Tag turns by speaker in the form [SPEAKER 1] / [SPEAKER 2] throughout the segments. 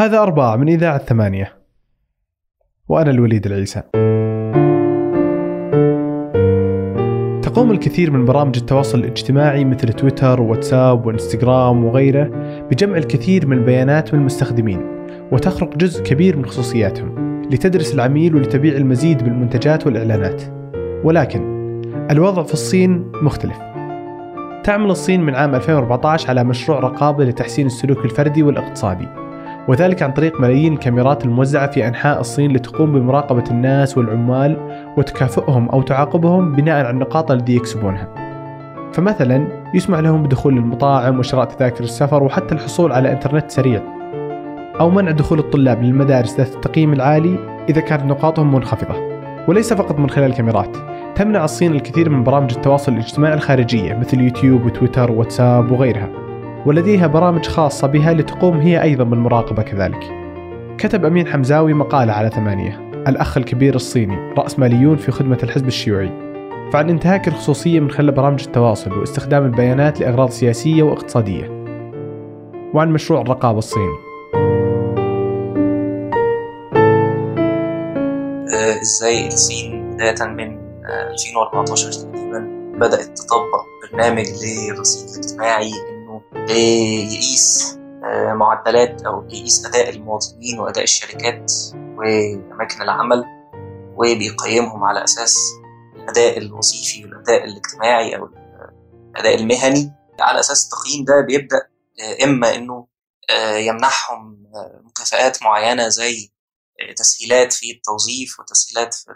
[SPEAKER 1] هذا أربعة من إذاعة ثمانية وأنا الوليد العيسى. تقوم الكثير من برامج التواصل الاجتماعي مثل تويتر وواتساب وانستغرام وغيره بجمع الكثير من البيانات من المستخدمين وتخرق جزء كبير من خصوصياتهم لتدرس العميل ولتبيع المزيد من المنتجات والإعلانات. ولكن الوضع في الصين مختلف. تعمل الصين من عام 2014 على مشروع رقابة لتحسين السلوك الفردي والاقتصادي. وذلك عن طريق ملايين الكاميرات الموزعة في أنحاء الصين لتقوم بمراقبة الناس والعمال وتكافئهم أو تعاقبهم بناء على النقاط التي يكسبونها. فمثلا يسمح لهم بدخول المطاعم وشراء تذاكر السفر وحتى الحصول على إنترنت سريع. أو منع دخول الطلاب للمدارس ذات التقييم العالي إذا كانت نقاطهم منخفضة. وليس فقط من خلال الكاميرات تمنع الصين الكثير من برامج التواصل الاجتماعي الخارجية مثل يوتيوب وتويتر وواتساب وغيرها. ولديها برامج خاصة بها لتقوم هي أيضا بالمراقبة كذلك. كتب أمين حمزاوي مقالة على ثمانية. الأخ الكبير الصيني رأسماليون في خدمة الحزب الشيوعي. فعن انتهاك الخصوصية من خلال برامج التواصل واستخدام البيانات لأغراض سياسية واقتصادية. وعن مشروع الرقابة الصيني.
[SPEAKER 2] آه، إزاي الصين بداية من آه، 2014 تقريبا بدأت تطبق برنامج للرصيد الاجتماعي انه يقيس آه، معدلات أو يقيس أداء المواطنين وأداء الشركات وأماكن العمل وبيقيمهم على أساس الأداء الوظيفي والأداء الاجتماعي أو الأداء المهني. على أساس التقييم ده بيبدأ آه، إما إنه آه، يمنحهم مكافآت معينة زي تسهيلات في التوظيف وتسهيلات في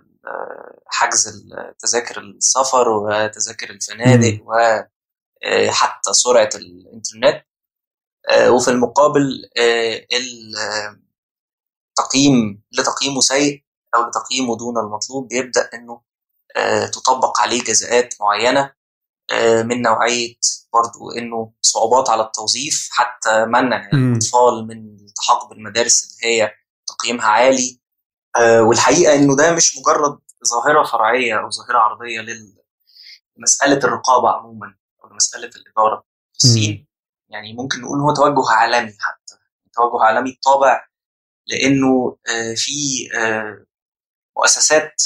[SPEAKER 2] حجز تذاكر السفر وتذاكر الفنادق وحتى سرعة الإنترنت. آه، وفي المقابل آه، التقييم لتقييمه سيء أو لتقييمه دون المطلوب بيبدأ إنه آه، تطبق عليه جزاءات معينة آه، من نوعية برضو إنه صعوبات على التوظيف حتى منع. الأطفال من الالتحاق بالمدارس اللي هي تقييمها عالي. آه، والحقيقة إنه ده مش مجرد ظاهرة فرعية أو ظاهرة عرضية لمسألة الرقابة عموما. أو لمساله الإدارة في الصين يعني ممكن نقول هو توجه عالمي حتى توجه عالمي الطابع لأنه آه، في آه، مؤسسات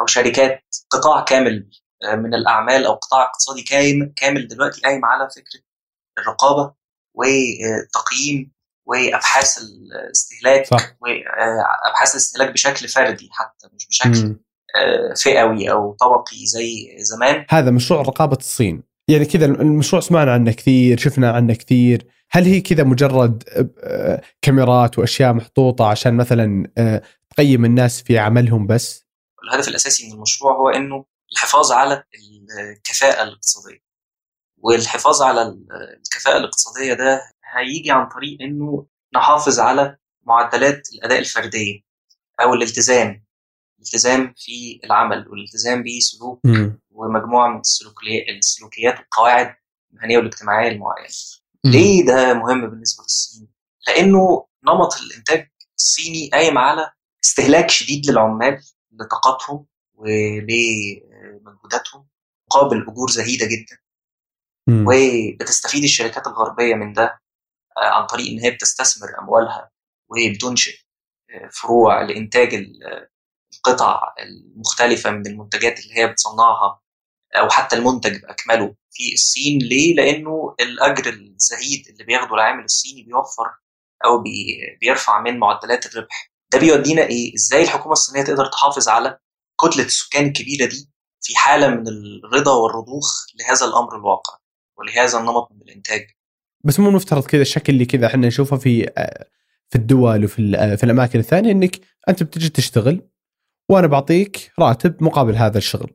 [SPEAKER 2] أو شركات قطاع كامل آه، من الأعمال أو قطاع اقتصادي كام- كامل دلوقتي قايم على فكرة الرقابة والتقييم وابحاث الاستهلاك
[SPEAKER 1] صح.
[SPEAKER 2] وابحاث الاستهلاك بشكل فردي حتى مش بشكل. آه، فئوي أو طبقي زي زمان
[SPEAKER 1] هذا مشروع رقابة الصين يعني كذا المشروع سمعنا عنه كثير شفنا عنه كثير. هل هي كذا مجرد آه، كاميرات وأشياء محطوطة عشان مثلا آه، تقيم الناس في عملهم بس؟
[SPEAKER 2] الهدف الأساسي من المشروع هو إنه الحفاظ على الكفاءة الاقتصادية. والحفاظ على الكفاءة الاقتصادية ده هيجي عن طريق إنه نحافظ على معدلات الأداء الفردية أو الالتزام. الالتزام في العمل والالتزام بسلوك ومجموعة من السلوكيات السلوكيات والقواعد المهنية والاجتماعية المعينه. ليه ده مهم بالنسبة للصين؟ لأنه نمط الإنتاج الصيني قايم على استهلاك شديد للعمال لطاقتهم ولمجهوداتهم مقابل أجور زهيدة جدا. وبتستفيد الشركات الغربية من ده آه، عن طريق إن هي بتستثمر أموالها وبتنشئ آه، فروع لإنتاج القطع المختلفه من المنتجات اللي هي بتصنعها أو حتى المنتج بأكمله في الصين ليه؟ لأنه الأجر الزهيد اللي بياخده العامل الصيني بيوفر أو بي- بيرفع من معدلات الربح. ده بيودينا إيه؟ إزاي الحكومة الصينية تقدر تحافظ على كتلة السكان الكبيرة دي في حالة من الرضا والرضوخ لهذا الأمر الواقع ولهذا النمط من الإنتاج.
[SPEAKER 1] بس مو مفترض كذا الشكل اللي كذا إحنا نشوفه في في الدول وفي في الأماكن الثانية إنك أنت بتجي تشتغل وأنا بعطيك راتب مقابل هذا الشغل.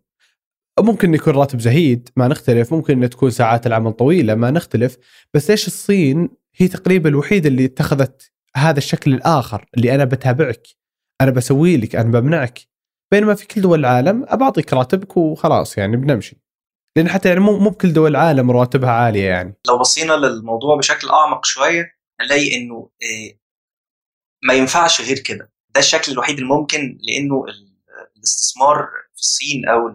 [SPEAKER 1] ممكن يكون راتب زهيد ما نختلف، ممكن تكون ساعات العمل طويلة ما نختلف، بس ليش الصين هي تقريبا الوحيدة اللي اتخذت هذا الشكل الآخر اللي أنا بتابعك، أنا بسوي لك، أنا بمنعك. بينما في كل دول العالم أبعطيك راتبك وخلاص يعني بنمشي. لأن حتى يعني مو مو بكل دول العالم رواتبها عالية يعني.
[SPEAKER 2] لو بصينا للموضوع بشكل أعمق شوية هنلاقي إنه آه، ما ينفعش غير كده ده الشكل الوحيد الممكن لإنه ال- الاستثمار في الصين أو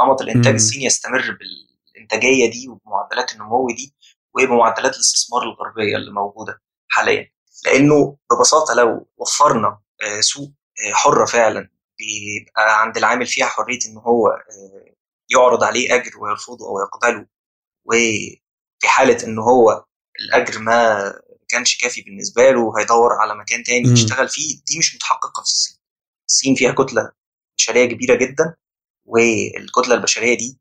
[SPEAKER 2] نمط الإنتاج
[SPEAKER 1] مم.
[SPEAKER 2] الصيني يستمر بالإنتاجية دي وبمعدلات النمو دي وبمعدلات الاستثمار الغربية اللي موجودة حاليا. لأنه ببساطة لو وفرنا سوق حره فعلا بيبقى عند العامل فيها حرية إن هو يعرض عليه أجر ويرفضه أو يقبله وفي حالة إن هو الأجر ما كانش كافي بالنسبة له هيدور على مكان تاني يشتغل فيه دي مش متحققة في الصين. الصين فيها كتلة بشرية كبيرة جدا والكتلة البشرية دي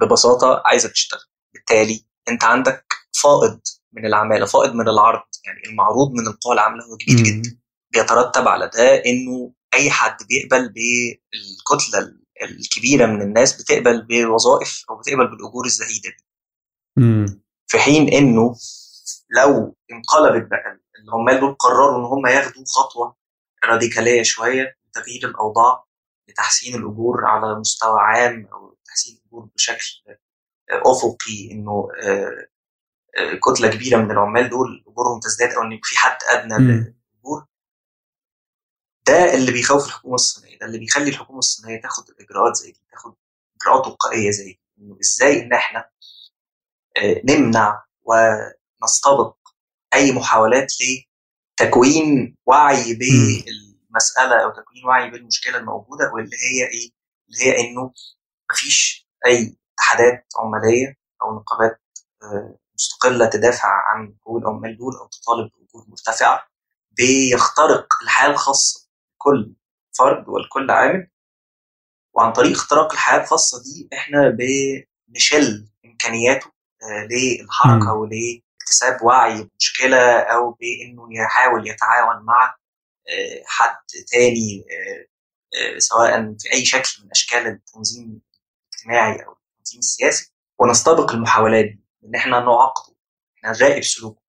[SPEAKER 2] ببساطة عايزة تشتغل. بالتالي أنت عندك فائض من العمالة فائض من العرض يعني المعروض من القوى العاملة هو كبير جدا. بيترتب على ده إنه أي حد بيقبل بالكتلة الكبيرة من الناس بتقبل بوظائف أو بتقبل بالأجور الزهيدة دي. في حين إنه لو انقلبت بقى العمال دول قرروا إن هم ياخدوا خطوة راديكالية شوية لتغيير الأوضاع لتحسين الأجور على مستوى عام أو تحسين الأجور بشكل أفقي إنه كتلة كبيرة من العمال دول أجورهم تزداد أو إن في حد أدنى للأجور. ده اللي بيخوف الحكومة الصينية ده اللي بيخلي الحكومة الصينية تاخد إجراءات زي دي تاخد إجراءات وقائية زي دي. إنه إزاي إن إحنا نمنع ونستبق أي محاولات لتكوين وعي بالمساله أو تكوين وعي بالمشكلة الموجوده واللي هي إيه؟ اللي هي إنه مفيش أي اتحادات عماليه أو نقابات مستقلة تدافع عن حقوق العمال دول أو تطالب باجور مرتفعة بيخترق الحياة الخاصة كل فرد ولكل عامل وعن طريق اختراق الحياة الخاصة دي إحنا بنشل إمكانياته للحركة ولاكتساب وعي بمشكلة أو بإنه يحاول يتعاون مع حد تاني سواء في أي شكل من أشكال التنظيم الاجتماعي أو التنظيم السياسي ونستبق المحاولات دي إن إحنا نعاقبه إحنا نراقب سلوكه.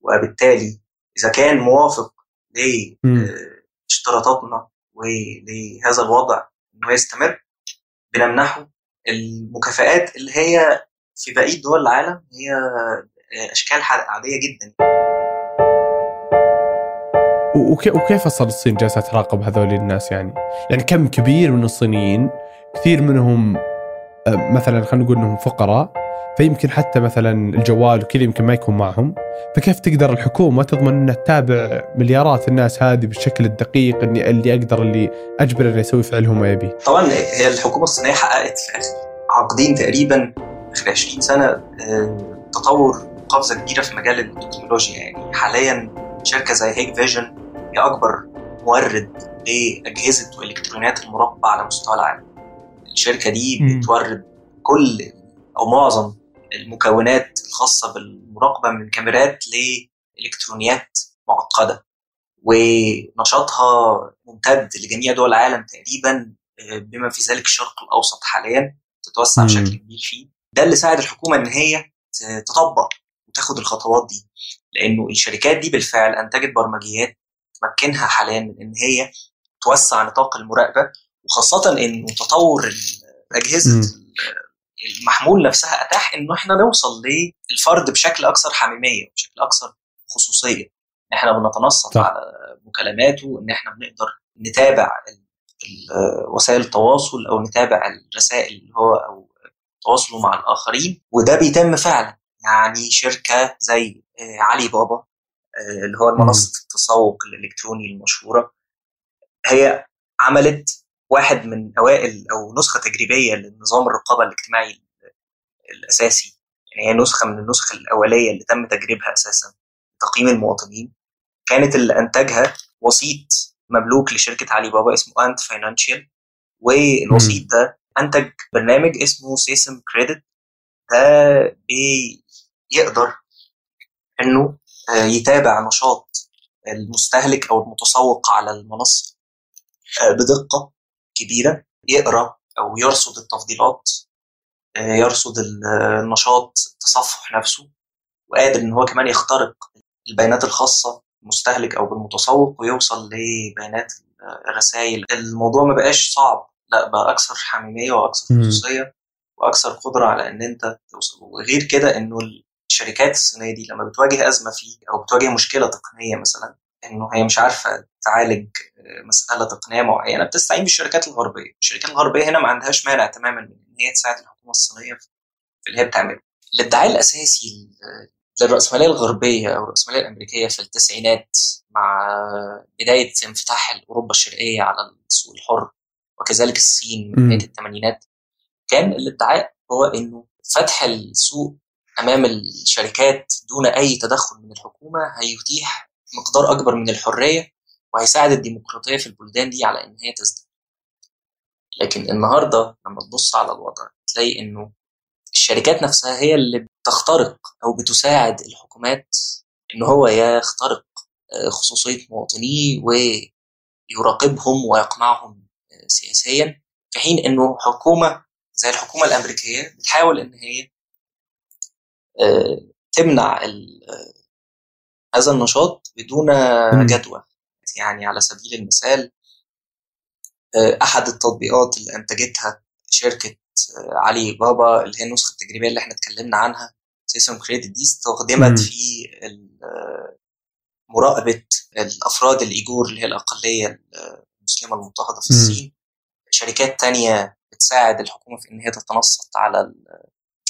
[SPEAKER 2] وبالتالي إذا كان موافق لاشتراطاتنا ولهذا الوضع انه يستمر بنمنحه المكافآت اللي هي في بقية دول العالم هي أشكال عادية جدا.
[SPEAKER 1] وكيف أصلا الصين جالسه تراقب هذول الناس يعني؟ يعني كم كبير من الصينيين كثير منهم مثلا خلينا نقول إنهم فقراء فيمكن حتى مثلا الجوال وكذا يمكن ما يكون معهم. فكيف تقدر الحكومة تضمن إنها تتابع مليارات الناس هذه بالشكل الدقيق اني اللي أقدر اللي اجبر إنه يسوي فعلهم ما يبيه
[SPEAKER 2] طبعا هي الحكومة الصينية حققت في اخر عقدين تقريبا آخر 20 سنة تطور قفزة كبيرة في مجال التكنولوجيا يعني. حاليا شركة زي هيك فيجن هي أكبر مورد لأجهزة وإلكترونيات المراقبه على مستوى العالم. الشركة دي بتورد كل أو معظم المكونات الخاصة بالمراقبة من كاميرات لإلكترونيات معقدة ونشاطها ممتد لجميع دول العالم تقريبا بما في ذلك الشرق الأوسط حاليا تتوسع. بشكل كبير فيه. ده اللي ساعد الحكومة إن هي تطبق وتاخد الخطوات دي لأنه الشركات دي بالفعل أنتجت برمجيات تمكنها حاليا من إن هي توسع نطاق المراقبة وخاصة انه تطور أجهزة المحمول نفسها أتاح إنه إحنا نوصل للفرد بشكل أكثر حميمية وبشكل أكثر خصوصية. إحنا بنتنصت على مكالماته إن إحنا بنقدر نتابع وسائل التواصل أو نتابع الرسائل اللي هو أو تواصله مع الآخرين وده بيتم فعلا. يعني شركة زي علي بابا اللي هو منصه التسوق الإلكتروني المشهورة. هي عملت واحد من أوائل أو نسخة تجريبية لنظام الرقابة الاجتماعي الأساسي. يعني هي نسخة من النسخ الأولية اللي تم تجريبها أساسا تقييم المواطنين. كانت اللي انتجها وسيط مملوك لشركة علي بابا اسمه انت فاينانشال والوسيط ده انتج برنامج اسمه سيسم كريدت. ده بيقدر إنه يتابع نشاط المستهلك أو المتسوق على المنصة بدقة كبيرة يقرأ أو يرصد التفضيلات يرصد النشاط التصفح نفسه وقادر إن هو كمان يخترق البيانات الخاصة بالمستهلك أو بالمتسوق ويوصل لبيانات الرسائل. الموضوع ما بقاش صعب لأ بقى أكثر حميمية وأكثر خصوصية وأكثر قدرة على إن أنت توصل. وغير كده إنه الشركات الصينية دي لما بتواجه أزمة فيه أو بتواجه مشكلة تقنية مثلا إنه هي مش عارفة تعالج مسألة تقنية معينة بتستعين بالشركات الغربية، الشركات الغربية هنا ما عندهاش مانع تماما من إن هي تساعد الحكومة الصينية في اللي هي بتعمله. الادعاء الأساسي للرأسمالية الغربية أو الرأسمالية الأمريكية في التسعينات مع بداية انفتاح أوروبا الشرقية على السوق الحر وكذلك الصين من بداية الثمانينات كان الادعاء هو إنه فتح السوق أمام الشركات دون أي تدخل من الحكومة هيتيح مقدار أكبر من الحرية وهيساعد الديمقراطية في البلدان دي على إن هي تزداد. لكن النهاردة لما تبص على الوضع تلاقي إنه الشركات نفسها هي اللي بتخترق أو بتساعد الحكومات إن هو يخترق آه، خصوصية مواطنيه ويراقبهم ويقمعهم آه، سياسيا في حين إنه حكومة زي الحكومة الأمريكية بتحاول إن هي تمنع هذا النشاط بدون جدوى. يعني على سبيل المثال أحد التطبيقات اللي أنتجتها شركة علي بابا اللي هي النسخة التجريبية اللي إحنا اتكلمنا عنها سيستم كريدت دي استخدمت في مراقبة الأفراد الإيجور اللي هي الأقلية المسلمة المضطهده في الصين. شركات تانية بتساعد الحكومة في إن هي تتنصت على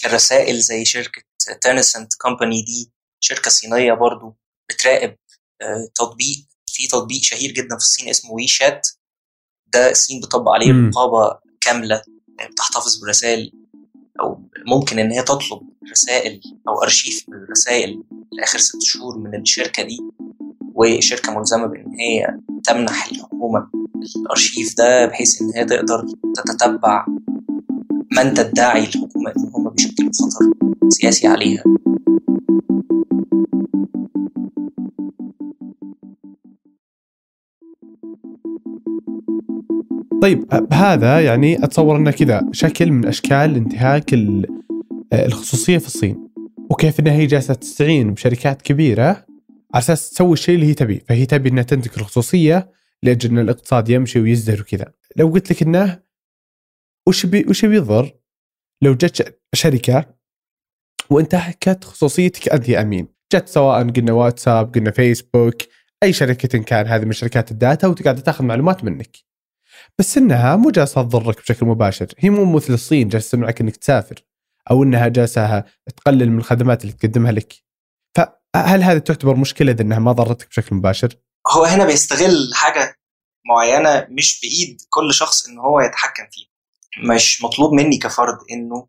[SPEAKER 2] الرسائل زي شركة تينسنت company دي شركة صينية برضو بتراقب آه، تطبيق في تطبيق شهير جدا في الصين اسمه وي شات ده الصين بتطبق عليه رقابة كاملة بتحتفظ برسائل أو ممكن إن هي تطلب رسائل أو أرشيف من الرسائل لآخر ست شهور من الشركة دي. والشركة ملزمة بإن هي تمنح الحكومة الأرشيف ده بحيث إن هي تقدر تتتبع من تدعي الحكومة إن هم بيشكلوا خطر سياسي عليها؟
[SPEAKER 1] طيب هذا يعني أتصور أنه كذا شكل من أشكال انتهاك الخصوصية في الصين. وكيف إنها هي جالسة تستعين بشركات كبيرة على أساس تسوي الشيء اللي هي تبيه، فهي تبي إنها تنتهك الخصوصية لأجل إن الاقتصاد يمشي ويزدهر وكذا. لو قلت لك إنه وش بي وش بيضر لو جت شركة وانتهكت خصوصيتك أنت يا أمين، جت سواء قلنا واتساب، قلنا فيسبوك، أي شركة كان هذه من شركات ال data وتقعد تاخذ معلومات منك. بس إنها مو جالسة تضرك بشكل مباشر، هي مو مثل الصين جالسة تمنعك إنك تسافر أو إنها جالسة تقلل من الخدمات اللي تقدمها لك. فهل هذه تعتبر مشكلة إذا إنها ما ضرتك بشكل مباشر؟
[SPEAKER 2] هو هنا بيستغل حاجة معينة مش بإيد كل شخص إن هو يتحكم فيها. مش مطلوب مني كفرد إنه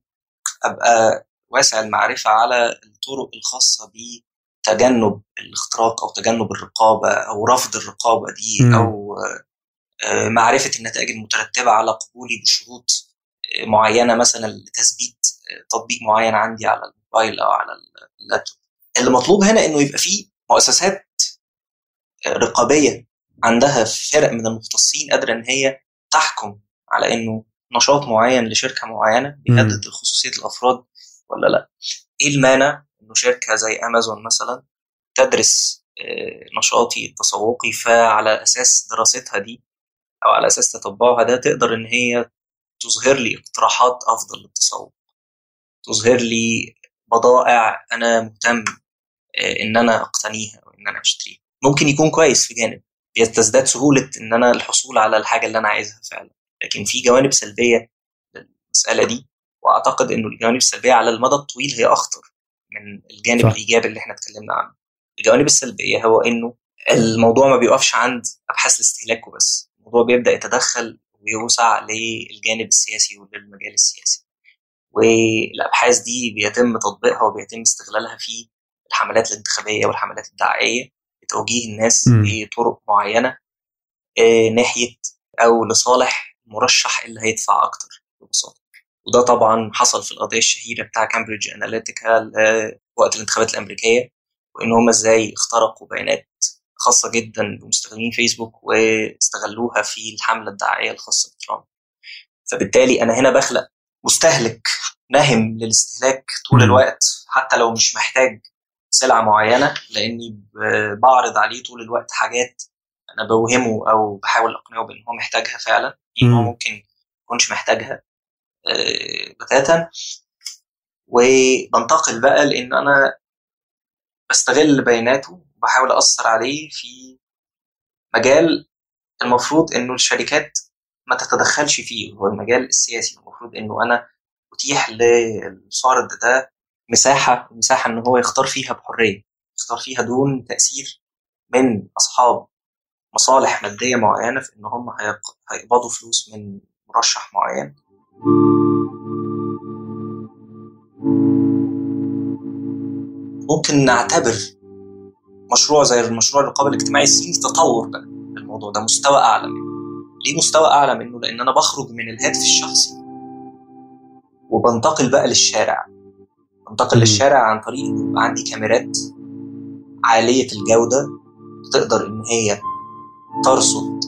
[SPEAKER 2] أبقى واسع المعرفة على الطرق الخاصة بتجنب الاختراق أو تجنب الرقابة أو رفض الرقابة دي م. أو آه، معرفة النتائج المترتبة على قبولي بشروط آه، معينة مثلا لتثبيت آه، تطبيق معين عندي على الموبايل أو على اللابتوب اللي مطلوب هنا إنه يبقى فيه مؤسسات رقابية عندها فرق من المختصين قادرة إن هي تحكم على إنه نشاط معين لشركة معينة بيهدد خصوصيه الأفراد ولا لأ؟ إيه المانع إنه شركة زي امازون مثلا تدرس نشاطي التسوقي فعلى أساس دراستها دي أو على أساس تتبعها ده تقدر إن هي تظهر لي اقتراحات أفضل للتسوق تظهر لي بضائع أنا مهتم آه، إن أنا أقتنيها أو ان أنا أشتريها. ممكن يكون كويس في جانب تزداد سهولة إن أنا الحصول على الحاجة اللي أنا عايزها فعلا. لكن في جوانب سلبية للمسألة دي وأعتقد إنه الجوانب السلبية على المدى الطويل هي أخطر من الجانب صح. الإيجابي اللي إحنا اتكلمنا عنه. الجوانب السلبية هو إنه الموضوع ما بيوقفش عند أبحاث الاستهلاك وبس. الموضوع بيبدأ يتدخل ويوسع للجانب السياسي وللمجال السياسي. والأبحاث دي بيتم تطبيقها وبيتم استغلالها في الحملات الانتخابية والحملات الدعائية لتوجيه الناس بطرق معينة آه، ناحية أو لصالح المرشح اللي هيدفع أكتر ببساطة. وده طبعا حصل في القضية الشهيرة بتاع كامبريدج اناليتيكا وقت الانتخابات الأمريكية وإن هم إزاي اخترقوا بيانات خاصة جدا بمستخدمين فيسبوك واستغلوها في الحملة الدعائية الخاصة بترامب. فبالتالي أنا هنا بخلق مستهلك نهم للاستهلاك طول الوقت حتى لو مش محتاج سلعة معينة لأني بعرض عليه طول الوقت حاجات أنا بوهمه أو بحاول أقنعه بأن هو محتاجها فعلا إن هو ممكن يكونش محتاجها آه، بتاتا. وبنتقل بقى لأن أنا بستغل بياناته وبحاول أثر عليه في مجال المفروض إنه الشركات ما تتدخلش فيه هو المجال السياسي المفروض إنه أنا أتيح للفرد ده مساحة مساحة إن هو يختار فيها بحرية يختار فيها دون تأثير من أصحاب مصالح مادية معينة في إن هم هيقبضوا فلوس من مرشح معين. ممكن نعتبر مشروع زي المشروع الرقابة الاجتماعي الصيني تطور بقى الموضوع ده مستوى أعلى منه. ليه مستوى أعلى منه؟ لأن أنا بخرج من الهاتف الشخصي وبنتقل بقى للشارع. بنتقل للشارع عن طريق انه يبقى عندي كاميرات عالية الجودة تقدر إن هي ترصد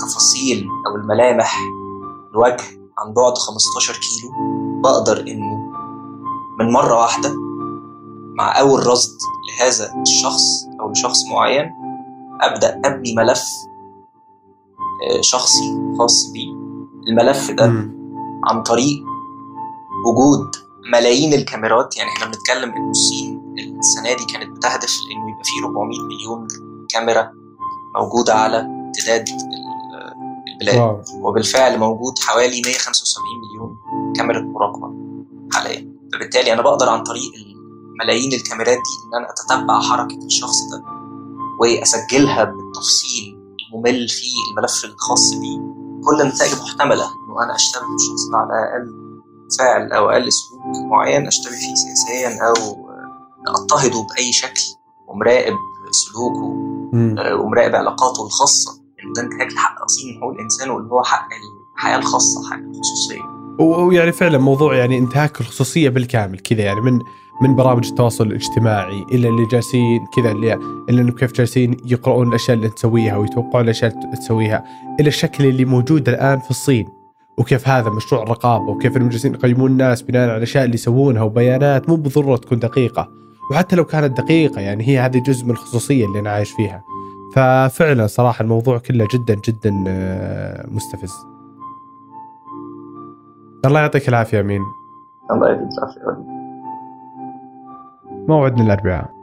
[SPEAKER 2] تفاصيل أو الملامح الوجه عن بعد 15 كيلو بقدر إنه من مرة واحدة مع أول رصد لهذا الشخص أو لشخص معين أبدأ أبني ملف آه، شخصي خاص بي الملف ده عن طريق وجود ملايين الكاميرات يعني إحنا بنتكلم ان الصين السنة دي كانت بتهدف إنه يبقى في 400 مليون كاميرا. موجوده على امتداد البلاد. واو. وبالفعل موجود حوالي 175 مليون كاميرا مراقبة حاليا فبالتالي أنا بقدر عن طريق ملايين الكاميرات دي إن أنا أتتبع حركة الشخص ده وأسجلها بالتفصيل الممل في الملف الخاص بيه. كل النتائج محتملة إنه أنا أشتبه بالشخص ده على أقل فعل أو أقل سلوك معين أشتبه فيه سياسيا أو أضطهده بأي شكل ومراقب سلوكه ومراقب علاقاته الخاصة. انه ده انتهاك لحق اصيل من حقوق الإنسان واللي هو حق الحياة الخاصة حق الخصوصية.
[SPEAKER 1] ويعني فعلا موضوع يعني انتهاك الخصوصية بالكامل كذا يعني من من برامج التواصل الاجتماعي إلى اللي جالسين كذا اللي اللي إنه كيف جالسين يقرؤون الأشياء اللي تسويها ويتوقعون الأشياء اللي تسويها إلى الشكل اللي موجود الآن في الصين. وكيف هذا مشروع الرقابه وكيف إنهم جالسين يقيمون الناس بناء على الأشياء اللي يسوونها وبيانات مو بالضروره تكون دقيقة. وحتى لو كانت دقيقة يعني هي هذه جزء من الخصوصية اللي أنا عايش فيها. ففعلا صراحة الموضوع كله جدا جدا آه، مستفز. الله يعطيك العافية أمين.
[SPEAKER 2] الله يعطيك العافية.
[SPEAKER 1] موعدنا الأربعاء.